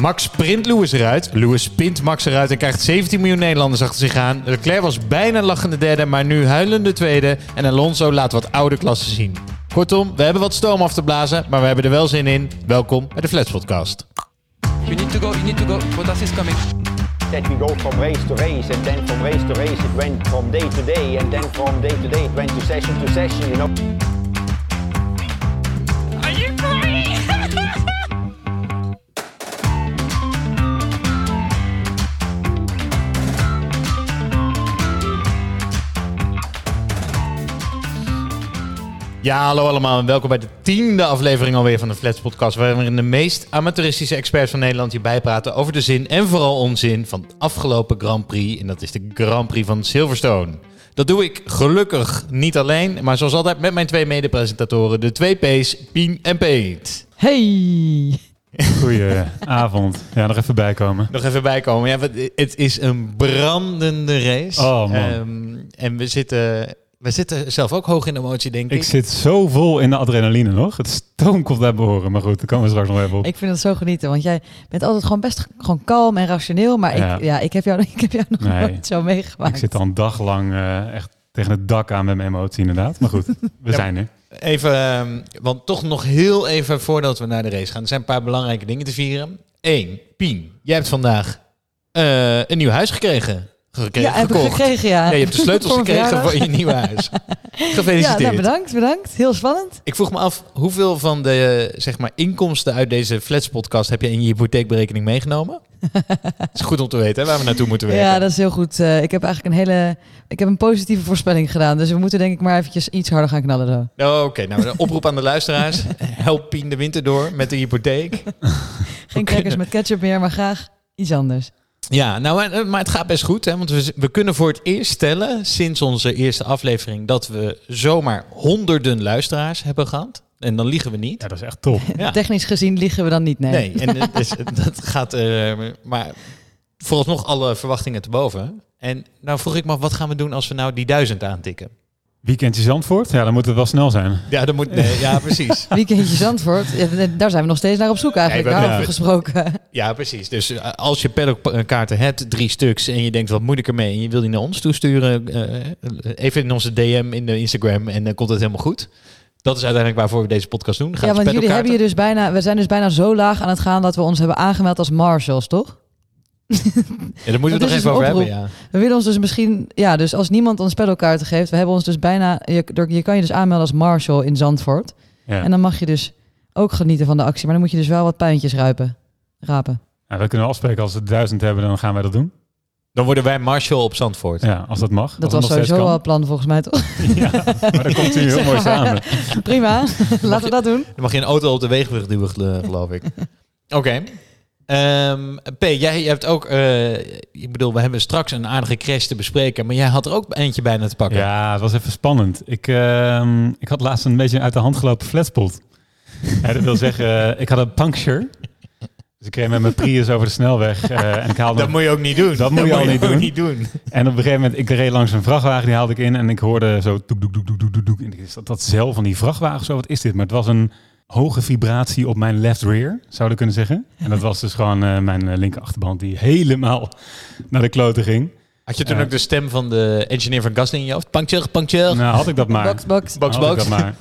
Max sprint Lewis eruit. Lewis spint Max eruit en krijgt 17 miljoen Nederlanders achter zich aan. Leclerc was bijna lachende derde, maar nu huilende tweede. En Alonso laat wat oude klassen zien. Kortom, we hebben wat stoom af te blazen, maar we hebben er wel zin in. Welkom bij de Flats Podcast. You need to go, you need to go. Bottas is coming. that we go from race to race, and then from race to race it went from day to day, and then from day to day it went to session to session, you know. Ja, hallo allemaal en welkom bij de tiende aflevering alweer van de Flats Podcast. Waarin de meest amateuristische experts van Nederland je bijpraten over de zin en vooral onzin van de afgelopen Grand Prix. En dat is de Grand Prix van Silverstone. Dat doe ik gelukkig niet alleen, maar zoals altijd met mijn twee medepresentatoren, de twee P's, Pien en Peet. Hey! Goedenavond. Ja, nog even bijkomen. Nog even bijkomen. Ja, want het is een brandende race. Oh, man. Ehm, en we zitten, we zitten zelf ook hoog in de emotie, denk ik. Ik zit zo vol in de adrenaline nog. Het stoom komt daar behoren. Maar goed, daar komen we straks nog even op. Ik vind het zo genieten, want jij bent altijd gewoon best gewoon kalm en rationeel. Maar Ja. ik, ja, ik, heb jou, ik heb jou nog Nee. nooit zo meegemaakt. Ik zit al een dag lang eh, echt tegen het dak aan met mijn emotie inderdaad. Maar goed, we Ja. zijn er. Even, ehm, want toch nog heel even voordat we naar de race gaan. Er zijn een paar belangrijke dingen te vieren. Eén, Pien, jij hebt vandaag eh, een nieuw huis gekregen. Gekregen, ja, heb ik gekregen, ja. Ja, je hebt de sleutels gekregen voor je nieuwe huis. Ja, Gefeliciteerd. nou, bedankt, bedankt. Heel spannend. Ik vroeg me af, hoeveel van de zeg maar, inkomsten uit deze Flats podcast heb je in je hypotheekberekening meegenomen? Het is goed om te weten hè, waar we naartoe moeten werken. Ja, dat is heel goed. Eh, ik heb eigenlijk een hele... Ik heb een positieve voorspelling gedaan. Dus we moeten denk ik maar eventjes iets harder gaan knallen. Zo. Oh, Oké, nou een oproep aan de luisteraars. Help Pien de winter door met de hypotheek. Geen crackers met ketchup meer, maar graag iets anders. Ja, nou, eh, maar het gaat best goed. Hè? Want we, we kunnen voor het eerst stellen, sinds onze eerste aflevering, dat we zomaar honderden luisteraars hebben gehad. En dan liegen we niet. Ja, dat is echt top. Ja. Technisch gezien liggen we dan niet, nee. Nee, en het is- dat gaat. eh, maar vooralsnog alle verwachtingen te boven. En nou vroeg ik me af, wat gaan we doen als we nou die duizend aantikken? Weekendje Zandvoort? Ja, dan moet het wel snel zijn. Ja, dat moet. Nee, ja, precies. Weekendje Zandvoort, ja, daar zijn we nog steeds naar op zoek eigenlijk, daarover gesproken. Ja, precies. Dus eh, als je paddockkaarten hebt, drie stuks, en je denkt wat moet ik ermee, en je wil die naar ons toesturen, eh, even in onze DM in de Instagram en dan komt het helemaal goed. Dat is uiteindelijk waarvoor we deze podcast doen. Ja, Gratis want jullie hebben je dus bijna, we zijn dus bijna zo laag aan het gaan dat we ons hebben aangemeld als marshals, toch? Ja, daar moeten we dat het nog even een over hebben. Ja. We willen ons dus misschien, ja, dus als niemand ons pedalkaarten geeft, we hebben ons dus bijna, je, door- je kan je dus aanmelden als marshal in Zandvoort. Ja. En dan mag je dus ook genieten van de actie, maar dan moet je dus wel wat puintjes ruipen, rapen. Ja, we kunnen afspreken als we het duizend hebben, dan gaan wij dat doen. Dan worden wij Marshall op Zandvoort. Ja, als dat mag. Dat was sowieso wel het plan volgens mij, toch? Ja, maar dan komt u heel mooi samen. Prima, laten we dat doen. Dan mag je een auto op de wegenbrug duwen, gel- geloof ik. Oké. Ehm, P, jij, jij hebt ook, eh, ik bedoel, we hebben straks een aardige crash te bespreken, maar jij had er ook eentje bijna te pakken. Ja, het was even spannend. Ik, ehm, ik had laatst een beetje uit de hand gelopen flatspot. Ja, dat wil zeggen, eh, ik had een puncture. Dus ik reed met mijn Prius over de snelweg eh, en ik haalde... Dat moet je ook niet doen. Dat moet je al niet doen. niet doen. En op een gegeven moment, ik reed langs een vrachtwagen, die haalde ik in en ik hoorde zo doek, doek, doek, doek, doek, doek. En ik dacht, is dat dat zeil van die vrachtwagen zo? Wat is dit? Maar het was een hoge vibratie op mijn left rear, zouden we kunnen zeggen. En dat was dus gewoon eh, mijn eh, linker achterband die helemaal naar de kloten ging. Had je toen Ja. ook de stem van de engineer van Gasly in je hoofd? Puncture, puncture. Nou, had ik dat maar. Box, box. Box, Had ik box. dat maar.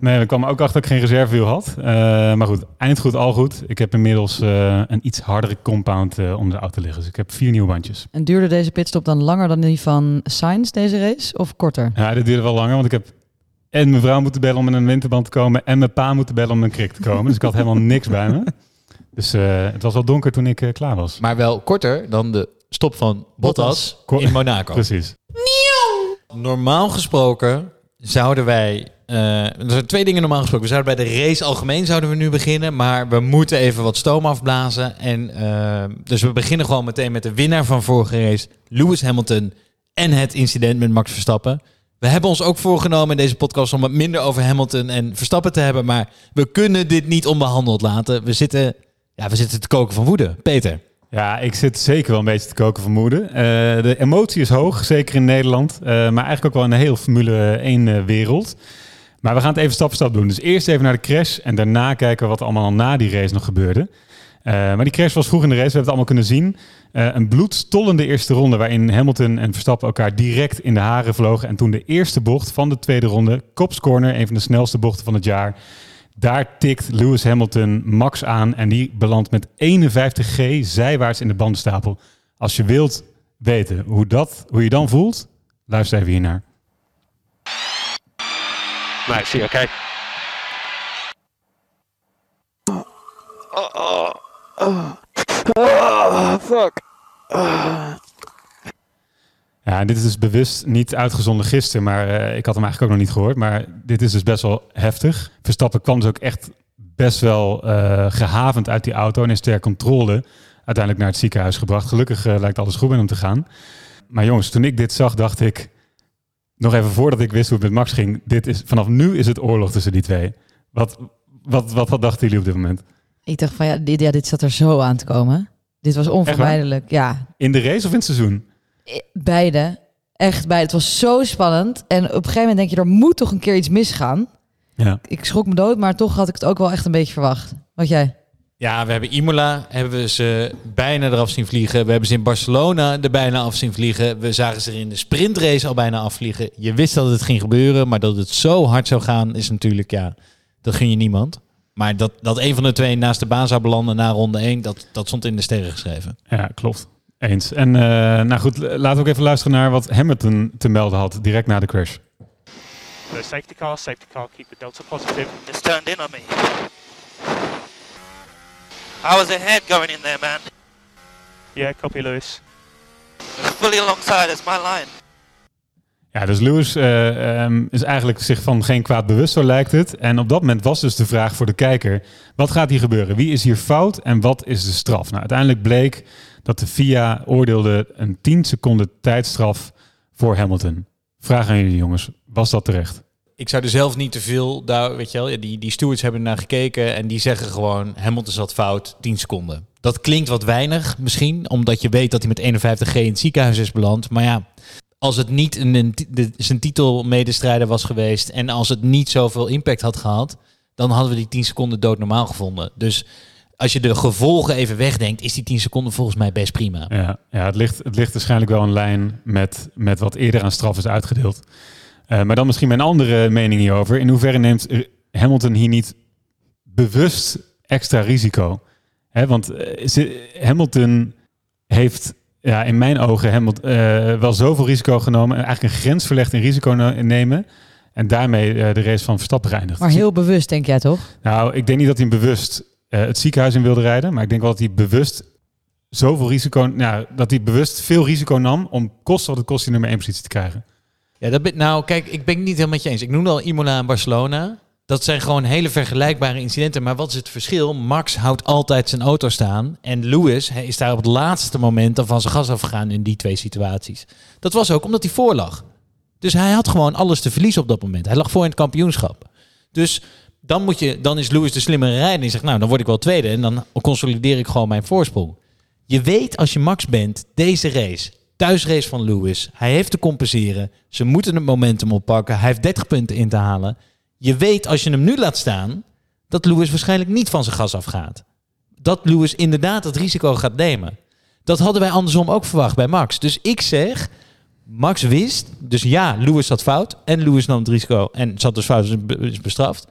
Nee, er kwam ook achter dat ik geen reservewiel had. Eh, maar goed, eind goed, al goed. Ik heb inmiddels eh, een iets hardere compound eh, onder de auto liggen. Dus ik heb vier nieuwe bandjes. En duurde deze pitstop dan langer dan die van Sainz deze race, of korter? Ja, dit duurde wel langer, want ik heb en mijn vrouw moeten bellen om met een winterband te komen en mijn pa moeten bellen om een krik te komen. Dus ik had helemaal niks bij me. Dus eh, het was wel donker toen ik eh, klaar was. Maar wel korter dan de stop van Bottas in Monaco. Precies. Normaal gesproken zouden wij... eh, er zijn twee dingen normaal gesproken. We zouden bij de race algemeen zouden we nu beginnen. Maar we moeten even wat stoom afblazen. En, dus we beginnen gewoon meteen met de winnaar van vorige race. Lewis Hamilton en het incident met Max Verstappen. We hebben ons ook voorgenomen in deze podcast om het minder over Hamilton en Verstappen te hebben. Maar we kunnen dit niet onbehandeld laten. We zitten, ja, we zitten te koken van woede. Peter. Ja, ik zit zeker wel een beetje te koken van moede. Eh, de emotie is hoog, zeker in Nederland. eh, maar eigenlijk ook wel in de hele Formule 1 eh, wereld. Maar we gaan het even stap voor stap doen. Dus eerst even naar de crash en daarna kijken wat allemaal na die race nog gebeurde. Eh, maar die crash was vroeg in de race, we hebben het allemaal kunnen zien. Eh, een bloedstollende eerste ronde waarin Hamilton en Verstappen elkaar direct in de haren vlogen. En toen de eerste bocht van de tweede ronde, Cops Corner, een van de snelste bochten van het jaar. Daar tikt Lewis Hamilton Max aan en die belandt met 51G zijwaarts in de bandenstapel. Als je wilt weten hoe, dat, hoe je dan voelt, luister even hiernaar. Max, you okay? Ja, en dit is dus bewust niet uitgezonden gisteren, maar eh, ik had hem eigenlijk ook nog niet gehoord. Maar dit is dus best wel heftig. Verstappen kwam dus ook echt best wel eh, gehavend uit die auto en is ter controle uiteindelijk naar het ziekenhuis gebracht. Gelukkig eh, lijkt alles goed met hem te gaan. Maar jongens, toen ik dit zag, dacht ik, nog even voordat ik wist hoe het met Max ging, dit is, vanaf nu is het oorlog tussen die twee. Wat, wat, wat, wat dachten jullie op dit moment? Ik dacht van ja dit, ja, dit zat er zo aan te komen. Dit was onvermijdelijk. Ja, In de race of in het seizoen? beide. Echt beide. Het was zo spannend. En op een gegeven moment denk je, er moet toch een keer iets misgaan. Ja. Ik schrok me dood, maar toch had ik het ook wel echt een beetje verwacht. Wat jij? Ja, we hebben Imola, hebben we ze bijna eraf zien vliegen. We hebben ze in Barcelona er bijna af zien vliegen. We zagen ze er in de sprintrace al bijna afvliegen. Je wist dat het ging gebeuren, maar dat het zo hard zou gaan is natuurlijk, ja, dat gun je niemand. Maar dat, dat een van de twee naast de baan zou belanden na ronde 1, dat, dat stond in de sterren geschreven. Ja, klopt. Eens. En eh, nou goed, laten we ook even luisteren naar wat Hamilton te melden had direct na de crash. The safety car, safety car, keep the delta positive. It's turned in on me. I was ahead going in there, man. Yeah, copy Lewis. Fully alongside, it's my line. Ja, dus Lewis eh, ehm, is eigenlijk zich van geen kwaad bewust, zo lijkt het. En op dat moment was dus de vraag voor de kijker: wat gaat hier gebeuren? Wie is hier fout en wat is de straf? Nou, uiteindelijk bleek dat de FIA oordeelde een 10 seconden tijdstraf voor Hamilton. Vraag aan jullie jongens, was dat terecht? Ik zou er zelf niet te veel, daar, weet je wel, die, die stewards hebben naar gekeken en die zeggen gewoon, Hamilton zat fout, 10 seconden. Dat klinkt wat weinig misschien, omdat je weet dat hij met 51G in het ziekenhuis is beland. Maar ja, als het niet een, een, de, zijn titelmedestrijder was geweest en als het niet zoveel impact had gehad, dan hadden we die 10 seconden doodnormaal gevonden. Dus als je de gevolgen even wegdenkt, is die 10 seconden volgens mij best prima. Ja, ja het, ligt, het ligt waarschijnlijk wel in lijn met, met wat eerder aan straf is uitgedeeld. Eh, maar dan misschien mijn andere mening hierover. In hoeverre neemt Hamilton hier niet bewust extra risico? Want eh, Hamilton heeft ja, in mijn ogen Hamilton, eh, wel zoveel risico genomen. En eigenlijk een grens verlegd in risico ne- nemen. En daarmee eh, de race van Verstappen geëindigd. Maar heel bewust, denk jij toch? Nou, ik denk niet dat hij bewust eh, het ziekenhuis in wilde rijden. Maar ik denk wel dat hij bewust zoveel risico... Nou, dat hij bewust veel risico nam om kosten wat het kost die nummer 1 positie te krijgen. Ja, dat ben, nou kijk, ik ben het niet helemaal met je eens. Ik noemde al Imola en Barcelona. Dat zijn gewoon hele vergelijkbare incidenten. Maar wat is het verschil? Max houdt altijd zijn auto staan. En Lewis is daar op het laatste moment dan van zijn gas afgegaan in die twee situaties. Dat was ook omdat hij voorlag. Dus hij had gewoon alles te verliezen op dat moment. Hij lag voor in het kampioenschap. Dus dan, moet je, dan is Lewis de slimmere rijder. En die zegt, nou, dan word ik wel tweede. En dan consolideer ik gewoon mijn voorsprong. Je weet als je Max bent, deze race, thuisrace van Lewis, hij heeft te compenseren. Ze moeten het momentum oppakken. Hij heeft 30 punten in te halen. Je weet als je hem nu laat staan, dat Lewis waarschijnlijk niet van zijn gas afgaat. Dat Lewis inderdaad het risico gaat nemen. Dat hadden wij andersom ook verwacht bij Max. Dus ik zeg, Max wist, dus ja, Lewis zat fout. En Lewis nam het risico en zat dus fout, dus is bestraft.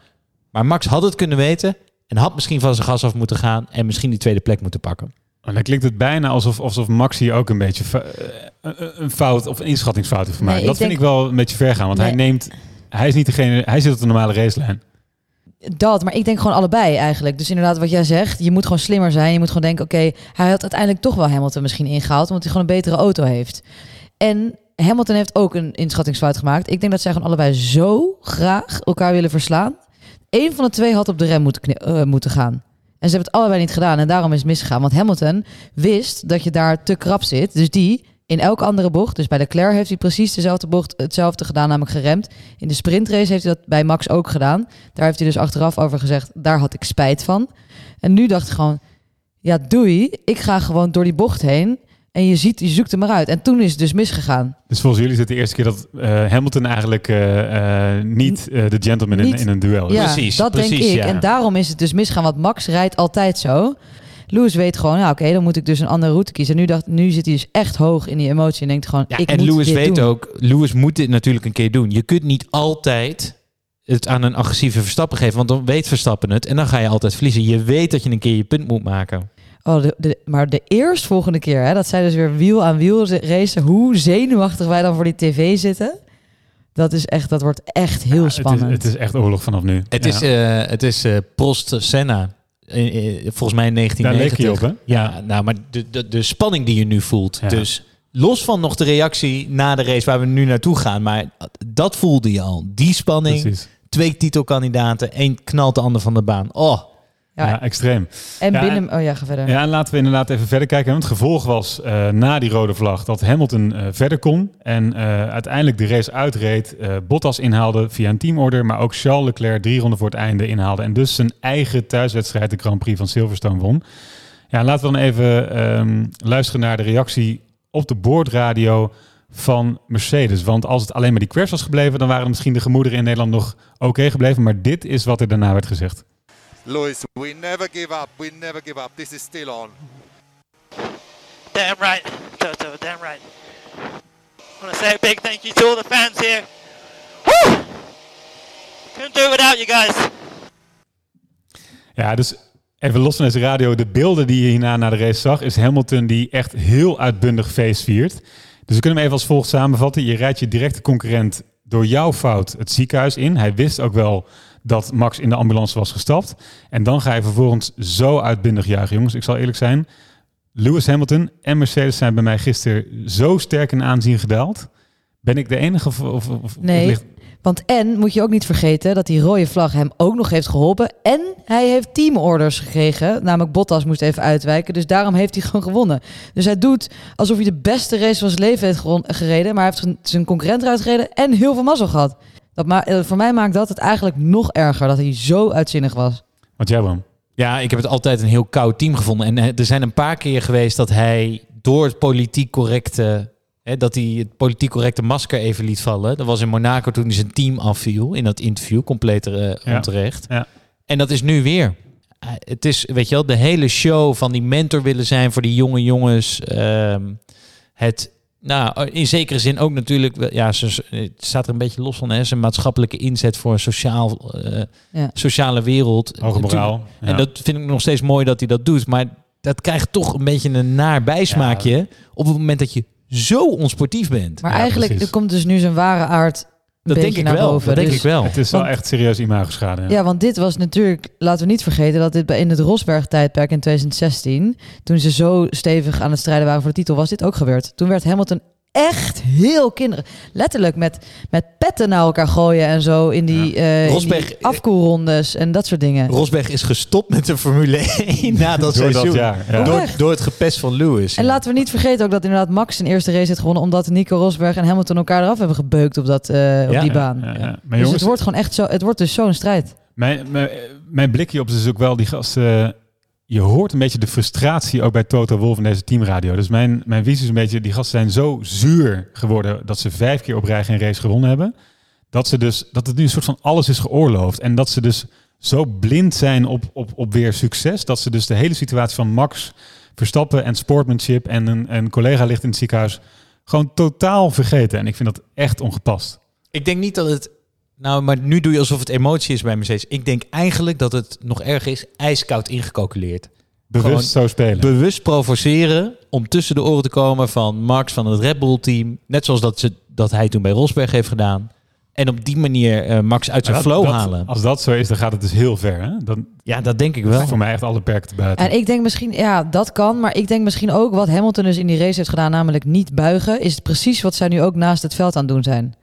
Maar Max had het kunnen weten en had misschien van zijn gas af moeten gaan en misschien die tweede plek moeten pakken. En dan klinkt het bijna alsof, alsof Max hier ook een beetje eh, een- fout of een inschattingsfout heeft gemaakt. Nee, dat vind ik wel een beetje ver gaan. Want hij Nee. neemt... Hij is niet degene... Hij zit op de normale racelijn. Dat, maar ik denk gewoon allebei eigenlijk. Dus inderdaad, wat jij zegt, je moet gewoon slimmer zijn. Je moet gewoon denken, oké, hij had uiteindelijk toch wel Hamilton misschien ingehaald, omdat hij gewoon een betere auto heeft. En Hamilton heeft ook een inschattingsfout gemaakt. Ik denk dat zij gewoon allebei zo graag elkaar willen verslaan. Eén van de twee had op de rem moeten, eh, moeten gaan. En ze hebben het allebei niet gedaan en daarom is misgegaan. Want Hamilton wist dat je daar te krap zit. Dus die, in elke andere bocht, dus bij Leclerc heeft hij precies dezelfde bocht, hetzelfde gedaan, namelijk geremd. In de sprintrace heeft hij dat bij Max ook gedaan. Daar heeft hij dus achteraf over gezegd, daar had ik spijt van. En nu dacht ik gewoon, ja doei, ik ga gewoon door die bocht heen. En je ziet, je zoekt hem eruit. En toen is het dus misgegaan. Dus volgens jullie is het de eerste keer dat eh, Hamilton eigenlijk eh, eh, niet eh, de gentleman in, Niet- in een duel is. Ja, Precies, dat denk ik. ja. En daarom is het dus misgaan, want Max rijdt altijd zo. Lewis weet gewoon, ja, oké, dan moet ik dus een andere route kiezen. En nu, dacht, nu zit hij dus echt hoog in die emotie en denkt gewoon, Ja, ik en moet Lewis dit weet doen. ook, Lewis moet dit natuurlijk een keer doen. Je kunt niet altijd het aan een agressieve Verstappen geven, want dan weet Verstappen het en dan ga je altijd verliezen. Je weet dat je een keer je punt moet maken. Oh, de, de, maar de eerstvolgende keer, hè, dat zij dus weer wiel aan wiel racen, hoe zenuwachtig wij dan voor die tv zitten, dat is echt, dat wordt echt heel Ja, het is- spannend. Het is, echt oorlog vanaf nu. Het Ja. is, eh, het is eh, Prost Senna. Volgens mij in Daar leek 1990. je op, hè? Ja, nou, maar de, de, de spanning die je nu voelt. Ja. Dus los van nog de reactie na de race waar we nu naartoe gaan. Maar dat voelde je al. Die spanning. Precies. Twee titelkandidaten. één knalt de ander van de baan. Oh, Ja. Ja, extreem. en Ja, binnen, oh ja, ga verder. Ja, en laten we inderdaad even verder kijken. Want het gevolg was eh, na die rode vlag dat Hamilton eh, verder kon. En eh, uiteindelijk de race uitreed. Bottas inhaalde via een teamorder. Maar ook Charles Leclerc drie ronden voor het einde inhaalde. En dus zijn eigen thuiswedstrijd, de Grand Prix van Silverstone, won. Ja, laten we dan even ehm, luisteren naar de reactie op de boordradio van Mercedes. Want als het alleen maar die crash was gebleven, dan waren misschien de gemoederen in Nederland nog oké gebleven. Maar dit is wat er daarna werd gezegd. Lewis, we never give up. We never give up. This is still on. Damn right, Toto, damn right. I want to say a big thank you to all the fans here. Woo! Couldn't do it without you guys. Ja, dus even los van deze radio. De beelden die je hierna na de race zag, is Hamilton die echt heel uitbundig feest viert. Dus we kunnen hem even als volgt samenvatten. Je rijdt je directe concurrent door jouw fout het ziekenhuis in. Hij wist ook wel dat Max in de ambulance was gestapt. En dan ga je vervolgens zo uitbundig juichen. Jongens, ik zal eerlijk zijn. Lewis Hamilton en Mercedes zijn bij mij gisteren zo sterk in aanzien gedaald. Ben ik de enige? Of, of, of- Nee. ligt- Want en moet je ook niet vergeten dat die rode vlag hem ook nog heeft geholpen. En hij heeft teamorders gekregen. Namelijk Bottas moest even uitwijken. Dus daarom heeft hij gewoon gewonnen. Dus hij doet alsof hij de beste race van zijn leven heeft gereden. Maar hij heeft zijn- zijn concurrent eruit gereden en heel veel mazzel gehad. Dat ma eh, voor mij maakt dat het eigenlijk nog erger dat hij zo uitzinnig was. Wat jij, Bram? Ja, ik heb het altijd een heel koud team gevonden. En eh, er zijn een paar keer geweest dat hij door het politiek correcte... Hè, dat hij het politiek correcte masker even liet vallen. Dat was in Monaco toen hij zijn team afviel in dat interview. Compleet eh, onterecht. Ja. En dat is nu weer. Het is, weet je wel, de hele show van die mentor willen zijn voor die jonge jongens. Ehm, het, nou, in zekere zin ook natuurlijk, wel- ja, ze, het staat er een beetje los van, hè, zijn maatschappelijke inzet voor een sociaal, eh, Ja. sociale wereld. Hoge moraal. Ja. En dat vind ik nog steeds mooi dat hij dat doet. Maar dat krijgt toch een beetje een naar bijsmaakje op het moment dat je zo onsportief bent. Maar Ja, eigenlijk er komt dus nu zijn ware aard dat denk ik naar wel. boven. Dat denk Dus- ik wel. Het is wel Want- echt serieus imagoschade. Ja. Ja, want dit was natuurlijk, laten we niet vergeten dat dit bij in het Rosberg-tijdperk in 2016, toen ze zo stevig aan het strijden waren voor de titel, was dit ook gebeurd. Toen werd Hamilton echt heel kinderig. Letterlijk met, met petten naar elkaar gooien en zo in die, eh, in die Rosberg- afkoelrondes en dat soort dingen. Rosberg is gestopt met de Formule 1 na dat Door seizoen. dat jaar. Ja. Door, door het gepest van Lewis. En ja. laten we niet vergeten ook dat inderdaad Max zijn eerste race heeft gewonnen, omdat Nico Rosberg en Hamilton elkaar eraf hebben gebeukt op, dat, eh, op Ja, die ja, baan. Ja, ja. Maar Dus jongens, het wordt gewoon echt zo, het wordt dus zo'n strijd. mijn, mijn, mijn blik hierop is dus ook wel die gasten. Je hoort een beetje de frustratie ook bij Toto Wolff in deze teamradio. Dus mijn, mijn visie is een beetje, die gasten zijn zo zuur geworden dat ze vijf keer op rij geen race gewonnen hebben. Dat, ze dus, dat het nu een soort van alles is geoorloofd. En dat ze dus zo blind zijn op, op, op weer succes. Dat ze dus de hele situatie van Max Verstappen en sportmanship en een, een collega ligt in het ziekenhuis gewoon totaal vergeten. En ik vind dat echt ongepast. Ik denk niet dat het... Nou, maar nu doe je alsof het emotie is bij Mercedes. Ik denk eigenlijk dat het nog erg is ijskoud ingecalculeerd. Bewust Gewoon zo spelen. Bewust provoceren om tussen de oren te komen van Max van het Red Bull team. Net zoals dat, ze, dat hij toen bij Rosberg heeft gedaan. En op die manier eh, Max uit zijn dat- flow dat- halen. Als dat zo is, dan gaat het dus heel ver. Hè? Dan Ja, dat denk ik wel. voor mij echt alle perken te buiten. En ik denk misschien, ja, dat kan. Maar ik denk misschien ook wat Hamilton dus in die race heeft gedaan, namelijk niet buigen, is het precies wat zij nu ook naast het veld aan het doen zijn.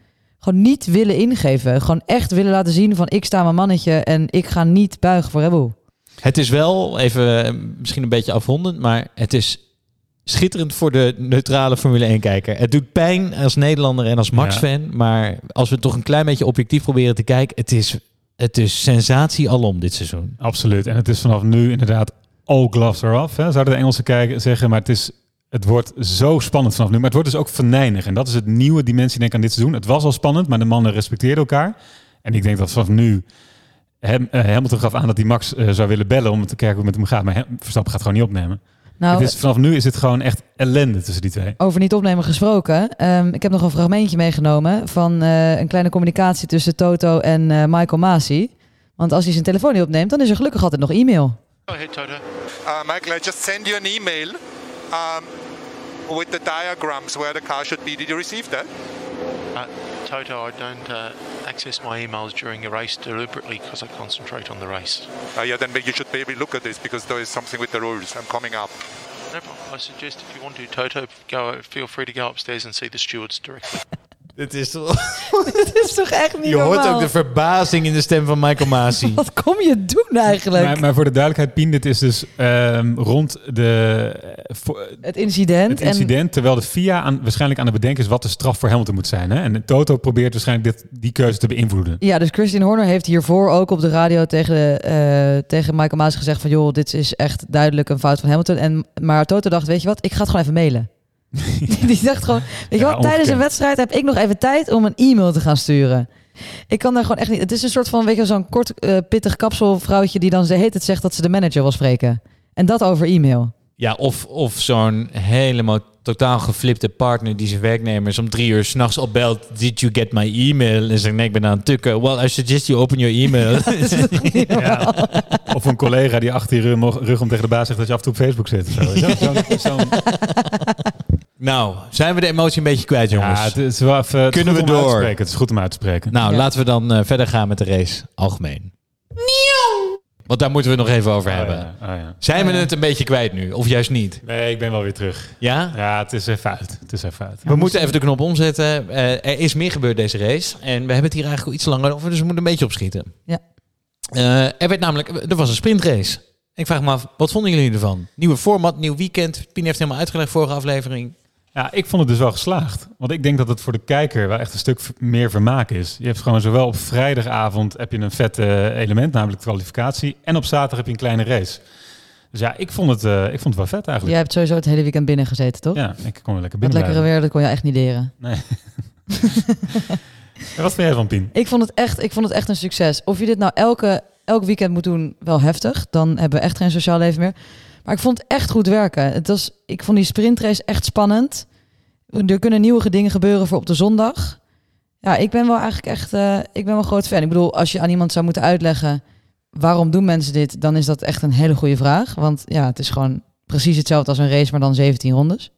Gewoon niet willen ingeven. Gewoon echt willen laten zien van ik sta mijn mannetje en ik ga niet buigen voor Red Bull. Het is wel, even eh, misschien een beetje afrondend, maar het is schitterend voor de neutrale Formule 1-kijker. Het doet pijn als Nederlander en als Max-fan, maar als we toch een klein beetje objectief proberen te kijken, het is, het is sensatie alom dit seizoen. Absoluut. En het is vanaf nu inderdaad all gloves off. Hè? Zouden de Engelsen kijken, zeggen. Maar het, is, het wordt zo spannend vanaf nu. Maar het wordt dus ook venijnig. En dat is het nieuwe dimensie denk ik aan dit seizoen. Het was al spannend, maar de mannen respecteerden elkaar. En ik denk dat vanaf nu Hem, eh, Hamilton gaf aan dat hij Max eh, zou willen bellen om te kijken hoe het met hem gaat. Maar Hem- Verstappen gaat gewoon niet opnemen. Nou, het is, vanaf nu is het gewoon echt ellende tussen die twee. Over niet opnemen gesproken. ehm, ik heb nog een fragmentje meegenomen van eh, een kleine communicatie tussen Toto en eh, Michael Masi. Want als hij zijn telefoon niet opneemt, dan is er gelukkig altijd nog e-mail. Go ahead, Toto. Uh, Michael, I just send you an email um, with the diagrams where the car should be. Did you receive that? Uh, Toto, I don't uh, access my emails during a race deliberately because I concentrate on the race. Uh, yeah, then you should maybe look at this because there is something with the rules. I'm coming up. No problem. I suggest if you want to, Toto, go. Feel free to go upstairs and see the stewards directly. Dit is toch... Dit is toch echt niet Je hoort normaal? ook de verbazing in de stem van Michael Masi. Wat kom je doen eigenlijk? Maar, maar voor de duidelijkheid, Pien, dit is dus ehm, rond de, eh, voor- het incident. het incident, terwijl de FIA aan, waarschijnlijk aan het bedenken is wat de straf voor Hamilton moet zijn. Hè? En Toto probeert waarschijnlijk dit, die keuze te beïnvloeden. En, ja, dus Christian Horner heeft hiervoor ook op de radio tegen, de, eh, tegen Michael Masi gezegd van... joh, dit is echt duidelijk een fout van Hamilton. En, maar Toto dacht, weet je wat, ik ga het gewoon even mailen. Die dacht gewoon, weet je Ja, wat, tijdens een wedstrijd heb ik nog even tijd om een e-mail te gaan sturen. Ik kan daar gewoon echt niet... Het is een soort van, weet je, zo'n kort eh, pittig kapselvrouwtje die dan de heet het zegt dat ze de manager wil spreken. En dat over e-mail. Ja, of, of zo'n helemaal totaal geflipte partner die zijn werknemers om drie uur s'nachts opbelt. Did you get my email? En zegt nee, ik ben aan het tukken. Well, I suggest you open your email. Ja. Of een collega die achter je rug, om tegen de baas zegt dat je af en toe op Facebook zit. of Zo. Zo- zo'n- zo'n- nou, zijn we de emotie een beetje kwijt, jongens? ja, het is wel even, het Kunnen we door? spreken. Het is goed om uit te spreken. Nou, Ja. laten we dan eh, verder gaan met de race algemeen. Want daar moeten we het nog even over Oh, hebben. ja. Oh, ja. Zijn we het een beetje kwijt nu? Of juist niet? Nee, ik ben wel weer terug. Ja? Ja, het is even uit. Het is even uit. We moeten even de knop omzetten. Eh, er is meer gebeurd deze race. En we hebben het hier eigenlijk al iets langer over, dus we moeten een beetje opschieten. Ja. Eh, er werd namelijk, er was een sprintrace. Ik vraag me af, wat vonden jullie ervan? Nieuwe format, nieuw weekend. Pien heeft helemaal uitgelegd vorige aflevering. Ja, ik vond het dus wel geslaagd. Want ik denk dat het voor de kijker wel echt een stuk meer vermaak is. Je hebt gewoon zowel op vrijdagavond heb je een vet eh, element, namelijk de kwalificatie. En op zaterdag heb je een kleine race. Dus ja, ik vond het, eh, ik vond het wel vet eigenlijk. Jij hebt sowieso het hele weekend binnen gezeten, toch? Ja, ik kon wel lekker Dat binnen lekkere weer, dat kon je echt niet leren. Nee. En wat vind jij van Pien? Ik vond het echt, ik vond het echt een succes. Of je dit nou elke, elk weekend moet doen, wel heftig. Dan hebben we echt geen sociaal leven meer. Maar ik vond het echt goed werken. Het was, ik vond die sprintrace echt spannend. Er kunnen nieuwe dingen gebeuren voor op de zondag. Ja, ik ben wel eigenlijk echt, eh, ik ben wel groot fan. Ik bedoel, als je aan iemand zou moeten uitleggen waarom doen mensen dit, dan is dat echt een hele goede vraag. Want ja, het is gewoon precies hetzelfde als een race, maar dan 17 rondes.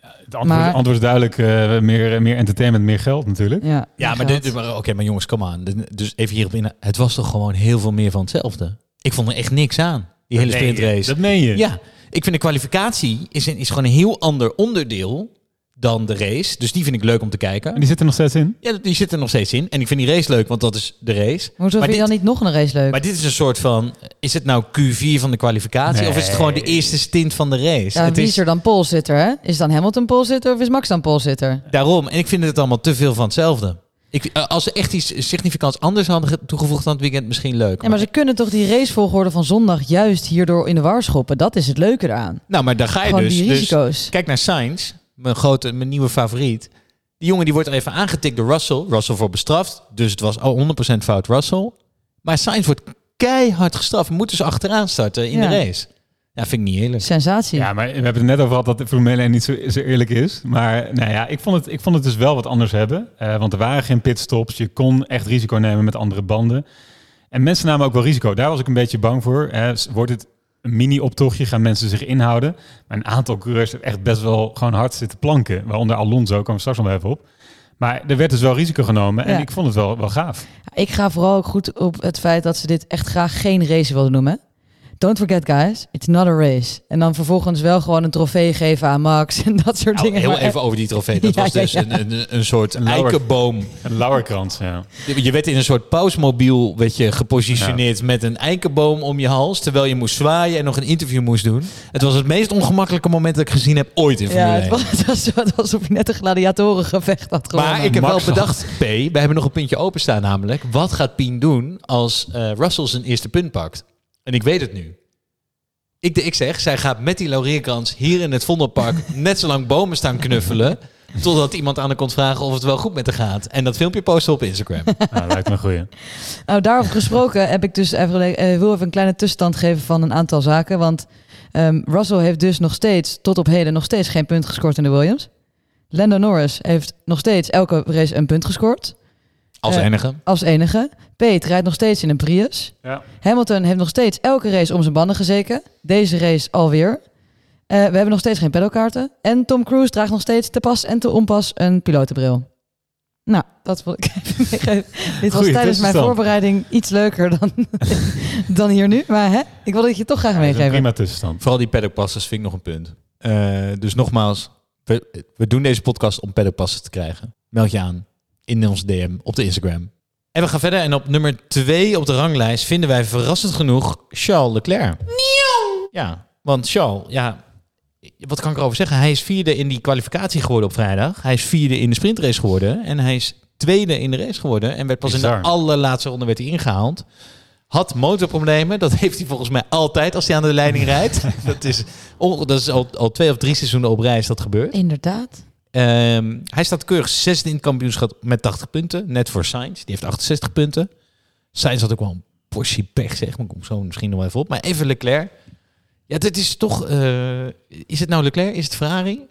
Het antwoord, Maar- antwoord is duidelijk, eh, meer, meer entertainment, meer geld natuurlijk. Ja, Ja, maar, dit, maar oké, maar jongens, kom aan. Dus even hierop in. Het was toch gewoon heel veel meer van hetzelfde. Ik vond er echt niks aan, die hele sprintrace. Dat meen je. Ja, ik vind de kwalificatie is, een, is gewoon een heel ander onderdeel dan de race. Dus die vind ik leuk om te En kijken. die zit er nog steeds in. Ja, die zit er nog steeds in. En ik vind die race leuk, want dat is de race. Maar Hoezo Maar vind je dan niet nog een race leuk? Maar dit is een soort van... Is het nou Q4 van de kwalificatie? Of is het gewoon de eerste stint van de race? Ja, het wie is er dan polesitter, hè? Is dan Hamilton polesitter of is Max dan polesitter? daarom. En ik vind het allemaal te veel van hetzelfde. Ik, eh, als ze echt iets significants anders hadden ge- toegevoegd aan het weekend, misschien leuk. Ja, maar ze kunnen toch die racevolgorde van zondag juist hierdoor in de war schoppen? Dat is het leuke eraan. nou, maar daar ga je Gewoon dus. die dus kijk naar Sainz, mijn, grote, mijn nieuwe favoriet. Die jongen die wordt er even aangetikt door Russell. Russell voor bestraft. Dus het was al 100% fout Russell. Maar Sainz wordt keihard gestraft. Moeten ze achteraan starten in Ja. de race. Ja, vind ik niet eerlijk. Sensatie. Ja, maar we hebben het net over gehad dat de Formule 1 niet zo, zo eerlijk is. Maar nou ja, ik vond, het, ik vond het dus wel wat anders hebben. Eh, want er waren geen pitstops. Je kon echt risico nemen met andere banden. En mensen namen ook wel risico. Daar was ik een beetje bang voor. Hè. Wordt het een mini-optochtje? Gaan mensen zich inhouden? Maar een aantal coureurs heeft echt best wel gewoon hard zitten planken. Waaronder Alonso, komen we straks nog even op. Maar er werd dus wel risico genomen. En Ja. ik vond het wel, wel gaaf. Ik ga vooral ook goed op het feit dat ze dit echt graag geen race wilden noemen. Don't forget guys, it's not a race. En dan vervolgens wel gewoon een trofee geven aan Max en dat soort Nou, dingen. heel Maar even over die trofee. Dat Ja, was dus ja. Een, een, een soort Een lauwer- eikenboom. Een lauwerkrans, ja. Je werd in een soort pausmobiel werd je gepositioneerd met een eikenboom om je hals. Terwijl je moest zwaaien en nog een interview moest doen. Het was het meest ongemakkelijke moment dat ik gezien heb ooit in Formule Ja, 1. het was, het was zo- het was alsof je net een gladiatorengevecht had gewonnen. Maar ik heb Max wel bedacht, P, we hebben nog een puntje openstaan namelijk. Wat gaat Pien doen als eh, Russell zijn eerste punt pakt? En ik weet het nu. Ik, ik zeg, zij gaat met die laurierkrans hier in het Vondelpark net zo lang bomen staan knuffelen. Totdat iemand aan haar komt vragen of het wel goed met haar gaat. En dat filmpje posten op Instagram. Nou, lijkt me een goeie. Nou, daarover gesproken heb ik dus even, eh, wil even een kleine tussenstand geven van een aantal zaken. Want ehm, Russell heeft dus nog steeds, tot op heden, nog steeds geen punt gescoord in de Williams. Lando Norris heeft nog steeds elke race een punt gescoord. Als Eh, enige. Als enige. Pete rijdt nog steeds in een Prius. Ja. Hamilton heeft nog steeds elke race om zijn banden gezeken. Deze race alweer. Eh, we hebben nog steeds geen pedalkaarten. En Tom Cruise draagt nog steeds te pas en te onpas een pilotenbril. Nou, dat wil ik even meegeven. Dit was Goeie tijdens mijn voorbereiding iets leuker dan, dan hier nu. Maar hè, ik wil het je toch graag Dat een meegeven. prima tussenstand. Vooral die paddockpasses vind ik nog een punt. Eh, dus nogmaals, we, we doen deze podcast om paddockpassen te krijgen. Meld je aan in ons DM op de Instagram. En we gaan verder. En op nummer twee op de ranglijst vinden wij verrassend genoeg Charles Leclerc. Ja, want Charles, ja, wat kan ik erover zeggen? Hij is vierde in die kwalificatie geworden op vrijdag. Hij is vierde in de sprintrace geworden. En hij is tweede in de race geworden. En werd pas in de allerlaatste ronde werd hij ingehaald. Had motorproblemen. Dat heeft hij volgens mij altijd als hij aan de leiding rijdt. dat is, dat is al, al twee of drie seizoenen op rij is dat gebeurd. Inderdaad. Ehm, hij staat keurig zesde in het kampioenschap met 80 punten. Net voor Sainz. Die heeft 68 punten. Sainz had ook wel een portie pech, zeg maar. Ik kom zo misschien nog even op. Maar even Leclerc. Ja, dit is toch... eh, is het nou Leclerc? Is het Ferrari?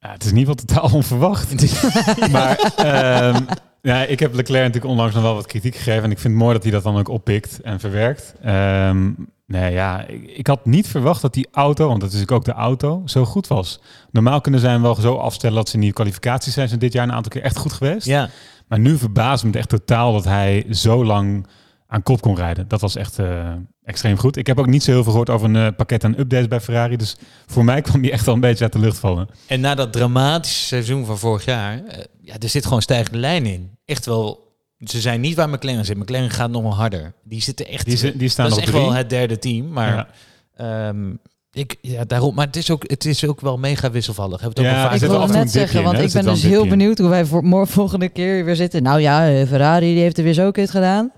Ja, het is ieder geval totaal onverwacht. maar ehm, ja, ik heb Leclerc natuurlijk onlangs nog wel wat kritiek gegeven. En ik vind het mooi dat hij dat dan ook oppikt en verwerkt. Ehm, nee, ja, ik, ik had niet verwacht dat die auto, want dat is natuurlijk ook de auto, zo goed was. Normaal kunnen zij hem wel zo afstellen dat ze in die kwalificaties zijn. Ze dit jaar een aantal keer echt goed geweest. Ja. Maar nu verbaast me het echt totaal dat hij zo lang aan kop kon rijden. Dat was echt eh, extreem goed. Ik heb ook niet zo heel veel gehoord over een eh, pakket aan updates bij Ferrari. Dus voor mij kwam hij echt wel een beetje uit de lucht vallen. En na dat dramatische seizoen van vorig jaar... eh, ja, er zit gewoon stijgende lijn in. Echt wel... Ze zijn niet waar McLaren zit. McLaren gaat nog wel harder. Die zitten echt... Die die staan dat op is echt wel het derde team. Maar... ehm, ik, ja, daarom, maar het is, ook, het is ook wel mega wisselvallig. We het ook al vaak Ik en net zeggen, in, want ik ben dus heel benieuwd hoe wij voor morgen volgende keer weer zitten. Nou ja, eh, Ferrari die heeft er weer zo kut gedaan.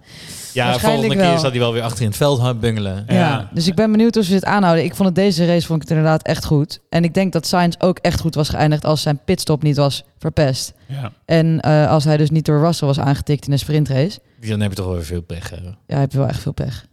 Ja, volgende keer wel. zal hij wel weer achter in het veld gaan bungelen. Ja. Ja. dus ik ben benieuwd hoe ze dit aanhouden. Ik vond het deze race vond ik het inderdaad echt goed. En ik denk dat Sainz ook echt goed was geëindigd als zijn pitstop niet was verpest. Ja. En eh, als hij dus niet door Russell was aangetikt in een sprintrace. Dan heb je toch wel weer veel pech. hè? Ja, heb je wel echt veel pech.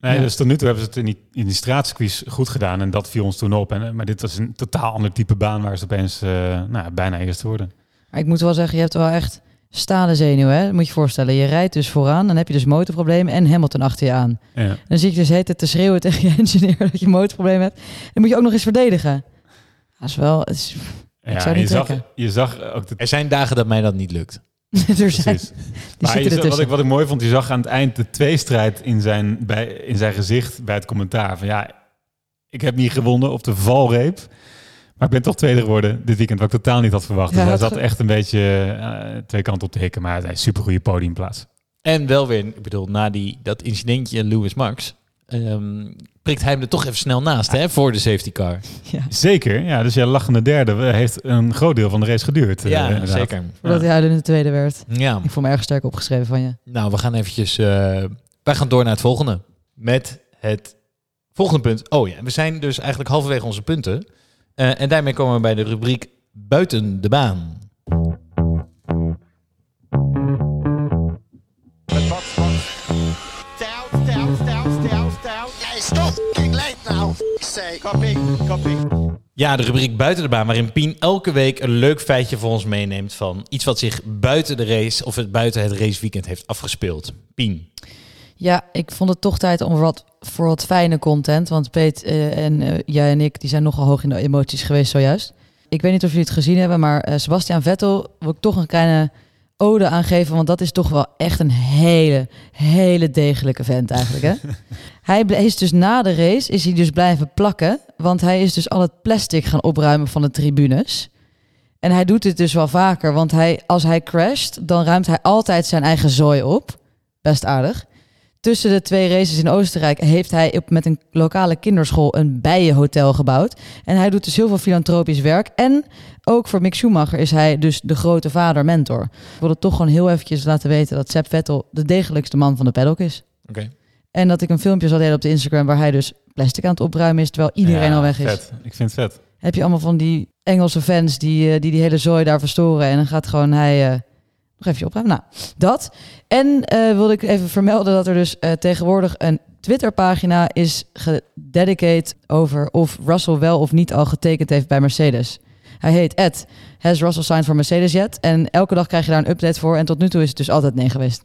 Nee, Ja. dus tot nu toe hebben ze het in die, in die straatcircuits goed gedaan. En dat viel ons toen op. En, eh, maar dit was een totaal ander type baan waar ze opeens eh, nou, ja, bijna eerste worden. Maar ik moet wel zeggen, je hebt wel echt stalen zenuwen. Hè? Dat moet je je voorstellen. Je rijdt dus vooraan, dan heb je dus motorproblemen en Hamilton achter je aan. Ja. Dan zie ik dus heet het te schreeuwen tegen je engineer dat je motorprobleem hebt. Dan moet je ook nog eens verdedigen. Dat is wel... Het is, Ja, zou en niet je, zag, je zag ook de Er zijn dagen dat mij dat niet lukt. er zijn, Maar je wat, ik, wat ik mooi vond, je zag aan het eind de tweestrijd in zijn, bij, in zijn gezicht bij het commentaar. Van ja, ik heb niet gewonnen op de valreep. Maar ik ben toch tweede geworden dit weekend, wat ik totaal niet had verwacht. Ja, dus hij zat echt een beetje eh, twee kanten op te hikken. Maar hij is super goede podiumplaats. En wel weer, ik bedoel, na die, dat incidentje Lewis Max... ehm, prikt hij hem er toch even snel naast, hè? Voor de safety car. Zeker, ja. Dus ja, lachende derde heeft een groot deel van de race geduurd. eh, ja, zeker. Voordat hij huilend in de tweede werd. Ja. Ik voel me erg sterk opgeschreven van je. Nou, we gaan eventjes... eh, wij gaan door naar het volgende. Met het volgende punt. Oh ja, we zijn dus eigenlijk halverwege onze punten. Eh, en daarmee komen we bij de rubriek Buiten de baan. Copy. Ja, de rubriek Buiten de baan, waarin Pien elke week een leuk feitje voor ons meeneemt van iets wat zich buiten de race of het buiten het raceweekend heeft afgespeeld. Pien. Ja, ik vond het toch tijd om wat, voor wat fijne content. Want Peet eh, en eh, jij en ik die zijn nogal hoog in de emoties geweest zojuist. Ik weet niet of jullie het gezien hebben, maar eh, Sebastian Vettel wil ik toch een kleine ode aangeven. Want dat is toch wel echt een hele, hele degelijke vent eigenlijk. Hè? hij is dus na de race is hij dus blijven plakken. Want hij is dus al het plastic gaan opruimen van de tribunes. En hij doet dit dus wel vaker. Want hij, als hij crasht, dan ruimt hij altijd zijn eigen zooi op. Best aardig. Tussen de twee races in Oostenrijk heeft hij op, met een lokale kinderschool een bijenhotel gebouwd. En hij doet dus heel veel filantropisch werk. En ook voor Mick Schumacher is hij dus de grote vader mentor. Ik wil het toch gewoon heel eventjes laten weten dat Sepp Vettel de degelijkste man van de paddock is. Oké. En dat ik een filmpje zal delen op de Instagram waar hij dus plastic aan het opruimen is terwijl iedereen Ja, al weg is. Vet. Ik vind het vet. Heb je allemaal van die Engelse fans die, eh, die die hele zooi daar verstoren. En dan gaat gewoon hij eh, nog even opruimen. Nou, dat. En eh, wilde ik even vermelden dat er dus eh, tegenwoordig een Twitterpagina is gededicated over of Russell wel of niet al getekend heeft bij Mercedes. Hij heet Ed. Has Russell signed for Mercedes yet? En elke dag krijg je daar een update voor. En tot nu toe is het dus altijd nee geweest.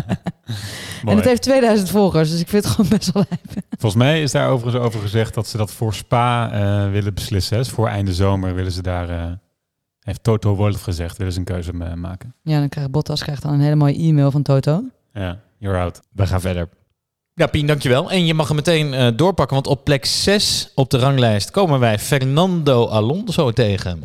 en het heeft 2000 volgers, dus ik vind het gewoon best wel lijp. Volgens mij is daar overigens over gezegd dat ze dat voor Spa eh, willen beslissen. hè. Dus voor einde zomer willen ze daar, heeft Toto Wolff gezegd, willen ze een keuze eh, maken. Ja, dan krijgt Bottas krijgt dan een hele mooie e-mail van Toto. Ja, you're out. We gaan verder. Ja, Pien, dankjewel. En je mag hem meteen eh, doorpakken, want op plek 6 op de ranglijst komen wij Fernando Alonso tegen.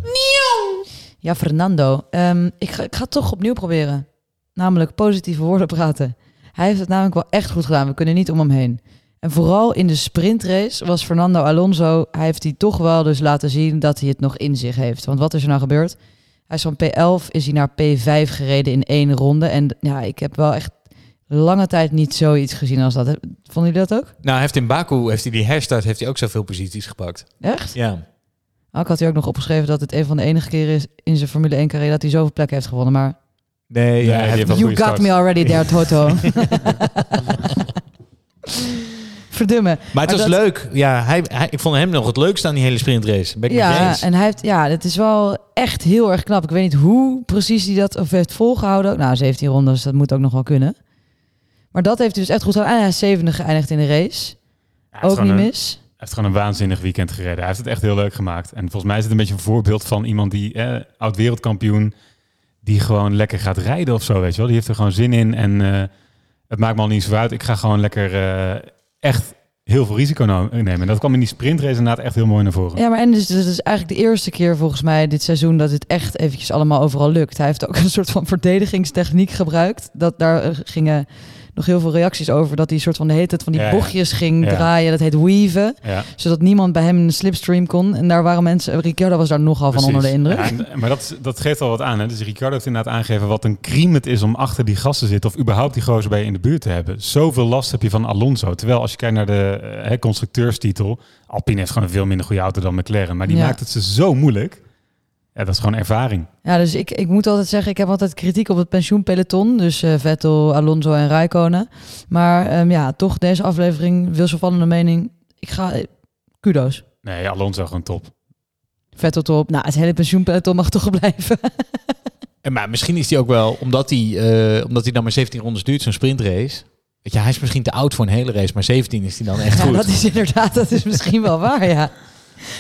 Ja, Fernando. Ehm, ik, ga, ik ga het toch opnieuw proberen. Namelijk positieve woorden praten. Hij heeft het namelijk wel echt goed gedaan. We kunnen niet om hem heen. En vooral in de sprintrace was Fernando Alonso... Hij heeft die toch wel dus laten zien dat hij het nog in zich heeft. Want wat is er nou gebeurd? Hij is van P11, is hij naar P5 gereden in één ronde. En ja, ik heb wel echt lange tijd niet zoiets gezien als dat. Vonden jullie dat ook? Nou, hij heeft in Baku, heeft hij die herstart, heeft hij ook zoveel posities gepakt. Echt? Ja. Nou, ik had hier ook nog opgeschreven dat het een van de enige keren is in zijn Formule 1 carrière dat hij zoveel plekken heeft gewonnen. Maar Nee, ja, hij you got start. me already there, Toto. Maar het was dat- leuk. Ja, hij, hij, ik vond hem nog het leukste aan die hele sprintrace. Ben ik Ja, en hij heeft, ja, het is wel echt heel erg knap. Ik weet niet hoe precies hij dat of heeft volgehouden. Nou, 17 rondes, dat moet ook nog wel kunnen. Maar dat heeft hij dus echt goed gedaan. En hij is zevende geëindigd in de race. Ook niet een- mis. Hij heeft gewoon een waanzinnig weekend gereden. Hij heeft het echt heel leuk gemaakt. En volgens mij is het een beetje een voorbeeld van iemand die, eh, oud-wereldkampioen, die gewoon lekker gaat rijden of zo, weet je wel. Die heeft er gewoon zin in en eh, het maakt me al niet zo uit. Ik ga gewoon lekker eh, echt heel veel risico nemen. En dat kwam in die sprintrace inderdaad echt heel mooi naar voren. Ja, maar en dus, dus het is eigenlijk de eerste keer volgens mij dit seizoen dat het echt eventjes allemaal overal lukt. Hij heeft ook een soort van verdedigingstechniek gebruikt. Dat daar eh, gingen nog heel veel reacties over dat hij een soort van de hele tijd van die Ja, bochtjes ging Ja. draaien. Dat heet weaven. Zodat niemand bij hem in de slipstream kon. En daar waren mensen, Ricciardo was daar nogal van onder de indruk. En- maar dat, dat geeft al wat aan. Hè? Dus Ricardo heeft inderdaad aangegeven wat een crime het is om achter die gasten te zitten. Of überhaupt die gozer bij je in de buurt te hebben. Zoveel last heb je van Alonso. Terwijl als je kijkt naar de eh, hè, constructeurstitel. Alpine heeft gewoon een veel minder goede auto dan McLaren. Maar die maakt het ze zo moeilijk. Ja, dat is gewoon ervaring. Ja, dus ik, ik moet altijd zeggen, ik heb altijd kritiek op het pensioenpeloton. Dus eh, Vettel, Alonso en Räikkönen. Maar ehm, ja, toch deze aflevering, wisselvallende mening. Ik ga, eh, kudos. Nee, Alonso gewoon top. Vettel top. Nou, het hele pensioenpeloton mag toch blijven. En maar misschien is hij ook wel, omdat hij, eh, omdat hij dan maar 17 rondes duurt, zo'n sprintrace. Weet je, hij is misschien te oud voor een hele race, maar 17 is hij dan echt Ja, goed. dat is inderdaad, dat is misschien wel waar, ja.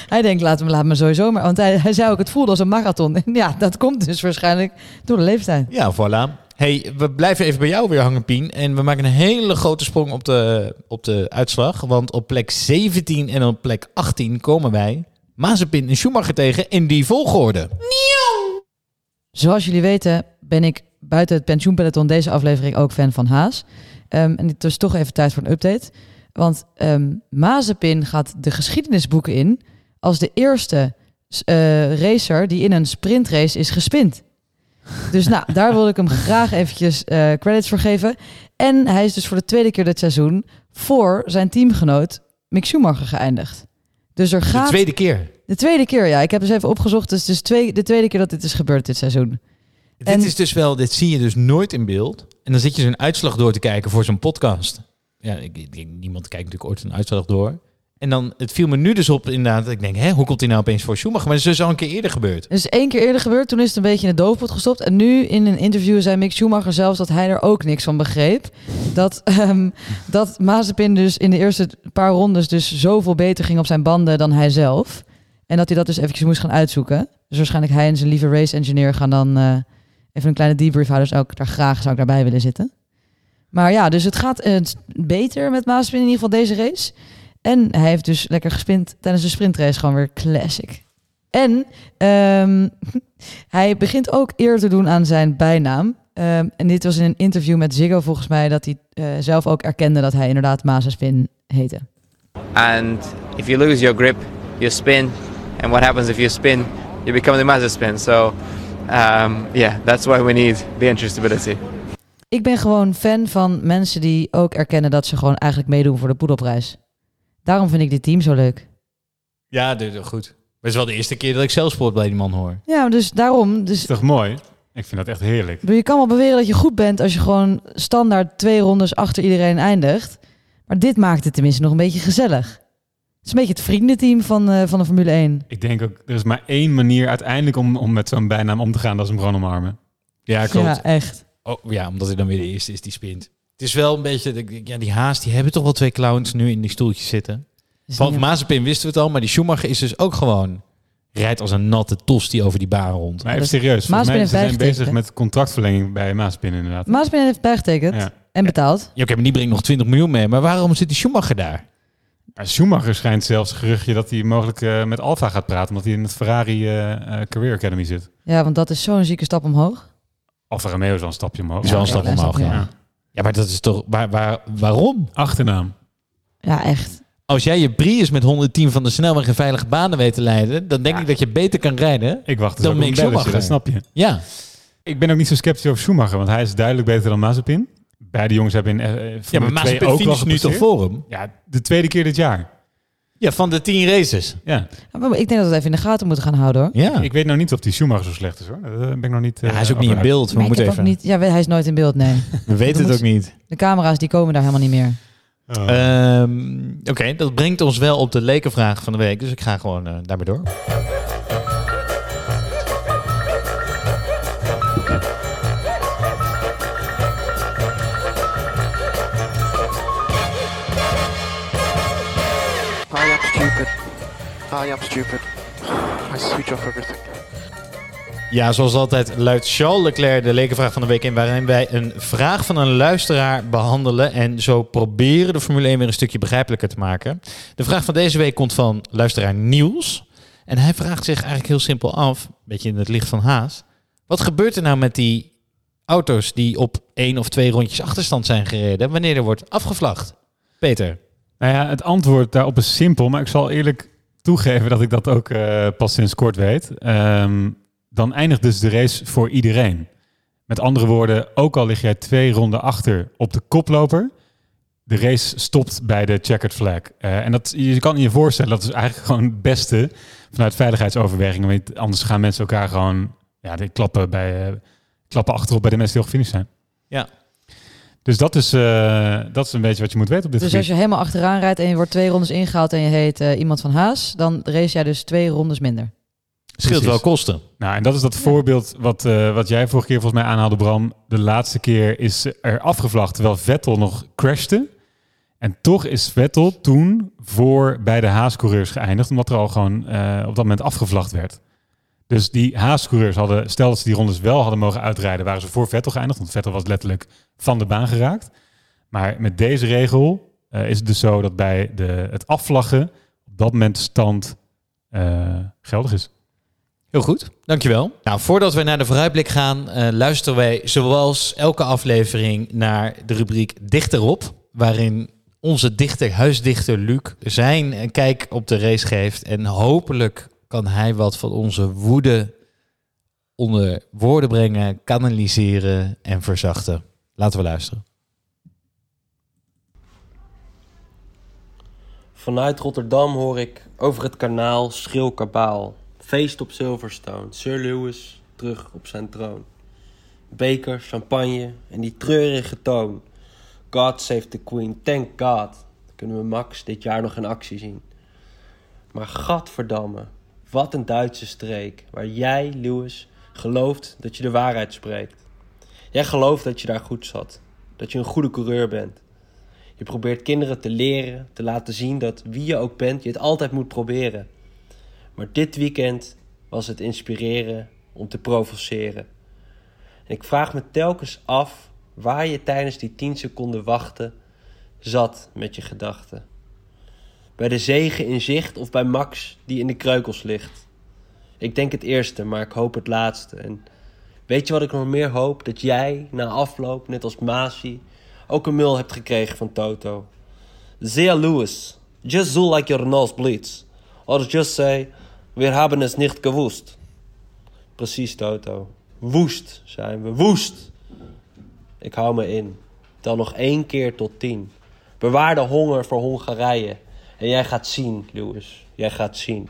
Hij denkt, laat me, laat me sowieso maar. Want hij, hij zei ook, het voelde als een marathon. En ja, dat komt dus waarschijnlijk door de leeftijd. Ja, voilà. Hey, we blijven even bij jou weer hangen, Pien. En we maken een hele grote sprong op de, op de uitslag. Want op plek 17 en op plek 18 komen wij Mazepin en Schumacher tegen in die volgorde. Zoals jullie weten ben ik buiten het pensioenpeloton deze aflevering ook fan van Haas. Ehm, en het is toch even tijd voor een update. Want ehm Mazepin gaat de geschiedenisboeken in als de eerste eh, racer die in een sprintrace is gespind. Dus nou, daar wil ik hem graag eventjes eh, credits voor geven. En hij is dus voor de tweede keer dit seizoen voor zijn teamgenoot Mick Schumacher geëindigd. Dus er gaat... De tweede keer. De tweede keer, ja. Ik heb dus even opgezocht. Dus het is twee, de tweede keer dat dit is gebeurd dit seizoen. En- Dit is dus wel, dit zie je dus nooit in beeld. En dan zit je zo'n uitslag door te kijken voor zo'n podcast. Ja, ik, ik- niemand kijkt natuurlijk ooit een uitslag door. En dan, het viel me nu dus op inderdaad. Ik denk, hè, hoe komt hij nou opeens voor Schumacher? Maar dat is dus al een keer eerder gebeurd. Het is één keer eerder gebeurd. Toen is het een beetje in de doofpot gestopt. En nu in een interview zei Mick Schumacher zelfs dat hij er ook niks van begreep. Dat, ehm, dat Mazepin dus in de eerste paar rondes dus zoveel beter ging op zijn banden dan hij zelf. En dat hij dat dus eventjes moest gaan uitzoeken. Dus waarschijnlijk hij en zijn lieve race engineer gaan dan eh, even een kleine debrief houden. Dus ook daar graag zou ik daarbij willen zitten. Maar ja, dus het gaat eh, beter met Mazepin in ieder geval deze race. En hij heeft dus lekker gespind tijdens de sprintrace. Gewoon weer classic. En ehm, hij begint ook eer te doen aan zijn bijnaam. Ehm, en dit was in een interview met Ziggo volgens mij... dat hij eh, zelf ook erkende dat hij inderdaad Mazepin heette. And if you lose your grip, you spin. And what happens if you spin? You become the Mazda spin. So, um, yeah, that's why we need the entry stability. Ik ben gewoon fan van mensen die ook erkennen... dat ze gewoon eigenlijk meedoen voor de poedelprijs. Daarom vind ik dit team zo leuk. Ja, dit, goed. Het is wel de eerste keer dat ik zelfsport bij die man hoor. Ja, dus daarom. Dus is toch mooi? Ik vind dat echt heerlijk. Je kan wel beweren dat je goed bent als je gewoon standaard twee rondes achter iedereen eindigt. Maar dit maakt het tenminste nog een beetje gezellig. Het is een beetje het vriendenteam van, eh, van de Formule 1. Ik denk ook, er is maar één manier uiteindelijk om, om met zo'n bijnaam om te gaan. Dat is hem gewoon omarmen. Ja, klopt. Ja, echt. Oh, ja, omdat hij dan weer de eerste is die spint. Het is wel een beetje, ja, die haas, die hebben toch wel twee clowns nu in die stoeltjes zitten. Van Mazepin wisten we het al, maar die Schumacher is dus ook gewoon rijdt als een natte tosti over die baan rond. Maar even serieus, volgens mij ze zijn bezig met contractverlenging bij Maaspin inderdaad. Maaspin heeft bijgetekend Ja. en betaald. Ja, oké, maar die brengt nog 20 miljoen mee. Maar waarom zit die Schumacher daar? Maar Schumacher schijnt zelfs een geruchtje dat hij mogelijk eh, met Alfa gaat praten, omdat hij in het Ferrari eh, eh, Career Academy zit. Ja, want dat is zo'n zieke stap omhoog. Alfa Romeo is wel een stapje omhoog. Is wel een stap omhoog, ja. Ja, maar dat is toch... Waar, waar, waarom? Achternaam. Ja, echt. Als jij je Prius met 110 van de snelweg in veilige banen weet te leiden... dan denk ik dat je beter kan rijden Ik wacht dus dan Mick Schumacher. dat snap je. Ja. Ik ben ook niet zo sceptisch over Schumacher, want hij is duidelijk beter dan Mazepin. Beide jongens hebben in eh, Ja, maar Formule 2 Mazepin ook wel nu toch gepresteerd. voor hem? Ja, de tweede keer dit jaar. Ja, van de 10 races. Ja. Ik denk dat we het even in de gaten moeten gaan houden hoor. Ja. Ik weet nou niet of die Schumacher zo slecht is hoor. Ben ik nog niet. Ja, eh, hij is ook over niet in beeld. We Maar moeten ook even... niet, ja, hij is nooit in beeld, nee. We weten het ook niet. De camera's die komen daar helemaal niet meer. Oh. Ehm, Oké, dat brengt ons wel op de lekenvraag van de week. Dus ik ga gewoon eh, daarmee door. I am stupid. I switch off everything. Ja, zoals altijd luidt Charles Leclerc de lekenvraag van de week in... waarin wij een vraag van een luisteraar behandelen... en zo proberen de Formule 1 weer een stukje begrijpelijker te maken. De vraag van deze week komt van luisteraar Niels. En hij vraagt zich eigenlijk heel simpel af... een beetje in het licht van Haas... wat gebeurt er nou met die auto's... die op één of twee rondjes achterstand zijn gereden... wanneer er wordt afgevlacht? Peter. Nou ja, het antwoord daarop is simpel, maar ik zal eerlijk toegeven dat ik dat ook eh, pas sinds kort weet. Ehm, dan eindigt dus de race voor iedereen. Met andere woorden, ook al lig jij twee ronden achter op de koploper, de race stopt bij de checkered flag. Eh, en dat, je kan je voorstellen, dat is eigenlijk gewoon het beste vanuit veiligheidsoverwegingen. Want anders gaan mensen elkaar gewoon ja, klappen, bij, eh, klappen achterop bij de mensen die al gefinished zijn. Ja. Dus dat is, eh, dat is een beetje wat je moet weten op dit Dus gebied. als je helemaal achteraan rijdt en je wordt twee rondes ingehaald en je heet eh, iemand van Haas, dan race jij dus twee rondes minder. Scheelt wel kosten. Nou, en dat is dat voorbeeld wat, eh, wat jij vorige keer volgens mij aanhaalde, Bram. De laatste keer is er afgevlacht terwijl Vettel nog crashte. En toch is Vettel toen voor bij de Haas-coureurs geëindigd, omdat er al gewoon eh, op dat moment afgevlacht werd. Dus die Haas-coureurs hadden, stel dat ze die rondes wel hadden mogen uitrijden, waren ze voor Vettel geëindigd, want Vettel was letterlijk van de baan geraakt. Maar met deze regel eh, is het dus zo dat bij de, het afvlaggen op dat moment stand eh, geldig is. Heel goed, dankjewel. Nou, voordat we naar de vooruitblik gaan, eh, luisteren wij zoals elke aflevering naar de rubriek Dichterop, waarin onze dichter, huisdichter Luc, zijn kijk op de race geeft. En hopelijk kan hij wat van onze woede onder woorden brengen, kanaliseren en verzachten. Laten we luisteren. Vanuit Rotterdam hoor ik over het kanaal schril kabaal. Feest op Silverstone, Sir Lewis terug op zijn troon. Beker, champagne en die treurige toon. God save the Queen, thank God. Kunnen we Max dit jaar nog in actie zien. Maar gadverdamme, wat een Duitse streek. Waar jij, Lewis, gelooft dat je de waarheid spreekt. Jij gelooft dat je daar goed zat. Dat je een goede coureur bent. Je probeert kinderen te leren, te laten zien dat wie je ook bent, je het altijd moet proberen. Maar dit weekend was het inspireren om te provoceren. En ik vraag me telkens af waar je tijdens die 10 seconden wachten zat met je gedachten. Bij de zegen in zicht of bij Max die in de kreukels ligt. Ik denk het eerste, maar ik hoop het laatste. En weet je wat ik nog meer hoop? Dat jij na afloop, net als Masi, ook een mail hebt gekregen van Toto. Zia Lewis, just do like your nose bleeds. Or just say, we hebben het niet gewusst. Precies, Toto. Woest zijn we, woest. Ik hou me in. Tel nog één keer tot tien. Bewaar de honger voor Hongarije. En jij gaat zien, Lewis. Jij gaat zien.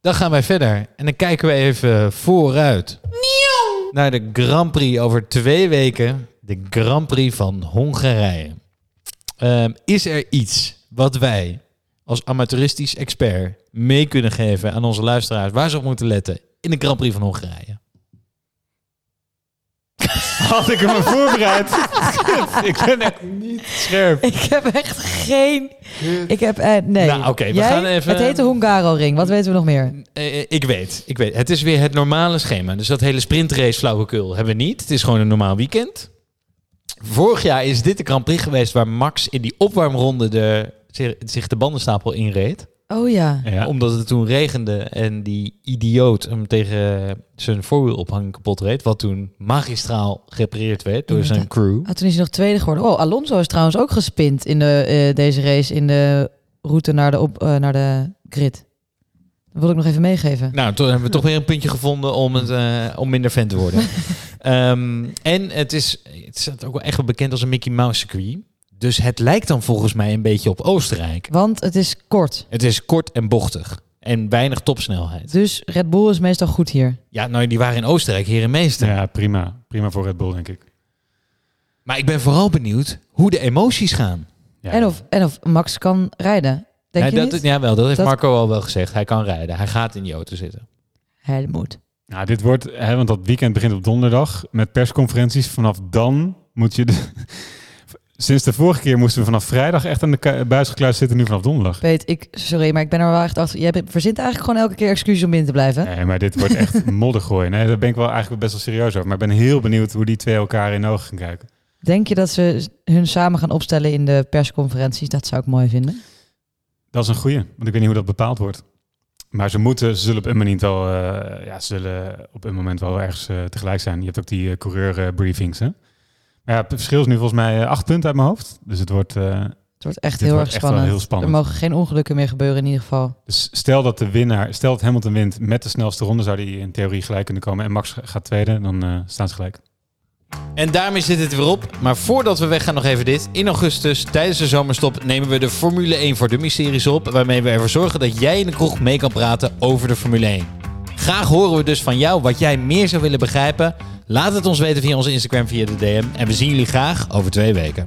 dan gaan wij verder. En dan kijken we even vooruit. Naar de Grand Prix over twee weken. De Grand Prix van Hongarije. Ehm, is er iets wat wij als amateuristisch expert mee kunnen geven aan onze luisteraars waar ze op moeten letten in de Grand Prix van Hongarije? Had ik hem maar voorbereid. ik ben echt niet scherp. Ik heb echt geen... Ik heb... eh, nee. Nou, oké, we Jij? gaan even- Het heet de Hungaro-ring. Wat weten we nog meer? Eh, eh, ik weet, ik weet. Het is weer het normale schema. Dus dat hele sprintrace flauwekul hebben we niet. Het is gewoon een normaal weekend. Vorig jaar is dit de Grand Prix geweest waar Max in die opwarmronde de, zich- zich de bandenstapel inreed. Oh ja. Omdat het toen regende en die idioot hem tegen zijn voorwielophanging kapot reed. Wat toen magistraal gerepareerd werd door zijn crew. Ah, toen is hij nog tweede geworden. Oh, Alonso is trouwens ook gespind in de, eh, deze race in de route naar de, op, eh, naar de grid. Dat wil ik nog even meegeven. Nou, toen hebben we toch weer een puntje gevonden om, het, eh, om minder fan te worden. Ehm, en het is, het is ook wel echt wel bekend als een Mickey Mouse circuit. Dus het lijkt dan volgens mij een beetje op Oostenrijk. Want het is kort. Het is kort en bochtig. En weinig topsnelheid. Dus Red Bull is meestal goed hier. Ja, nou, die waren in Oostenrijk hier en meester. Ja, prima. Prima voor Red Bull, denk ik. Maar ik ben vooral benieuwd hoe de emoties gaan. En, of, en of Max kan rijden. Denk ja, je dat, niet? ja, wel. Dat heeft Dat- Marco al wel gezegd. Hij kan rijden. Hij gaat in die auto zitten. Hij moet. Nou, dit wordt, hè, want dat weekend begint op donderdag met persconferenties. Vanaf dan moet je. De, sinds de vorige keer moesten we vanaf vrijdag echt aan de buis gekluisterd zitten, nu vanaf donderdag. Weet ik, sorry, maar ik ben er wel echt achter. Jij verzint eigenlijk gewoon elke keer excuses om binnen te blijven. Nee, maar dit wordt echt moddergooien. Nee, daar ben ik wel eigenlijk best wel serieus over. Maar ik ben heel benieuwd hoe die twee elkaar in de ogen gaan kijken. Denk je dat ze hun samen gaan opstellen in de persconferenties? Dat zou ik mooi vinden. Dat is een goeie, want ik weet niet hoe dat bepaald wordt. Maar ze moeten, ze zullen op een moment wel, eh, ja, ze zullen op een moment wel ergens eh, tegelijk zijn. Je hebt ook die coureur briefings, hè? Ja, het verschil is nu volgens mij eh, acht punten uit mijn hoofd. Dus het wordt, eh, Het wordt echt dit heel wordt erg spannend. heel spannend. Er mogen geen ongelukken meer gebeuren in ieder geval. Dus stel dat de winnaar, stel dat Hamilton wint met de snelste ronde, zou die in theorie gelijk kunnen komen. En Max gaat tweede, dan eh, staan ze gelijk. En daarmee zit het weer op. Maar voordat we weggaan nog even dit. In augustus, tijdens de zomerstop, nemen we de Formule 1 voor Dummies series op. Waarmee we ervoor zorgen dat jij in de kroeg mee kan praten over de Formule 1. Graag horen we dus van jou wat jij meer zou willen begrijpen. Laat het ons weten via onze Instagram, via de DM. En we zien jullie graag over twee weken.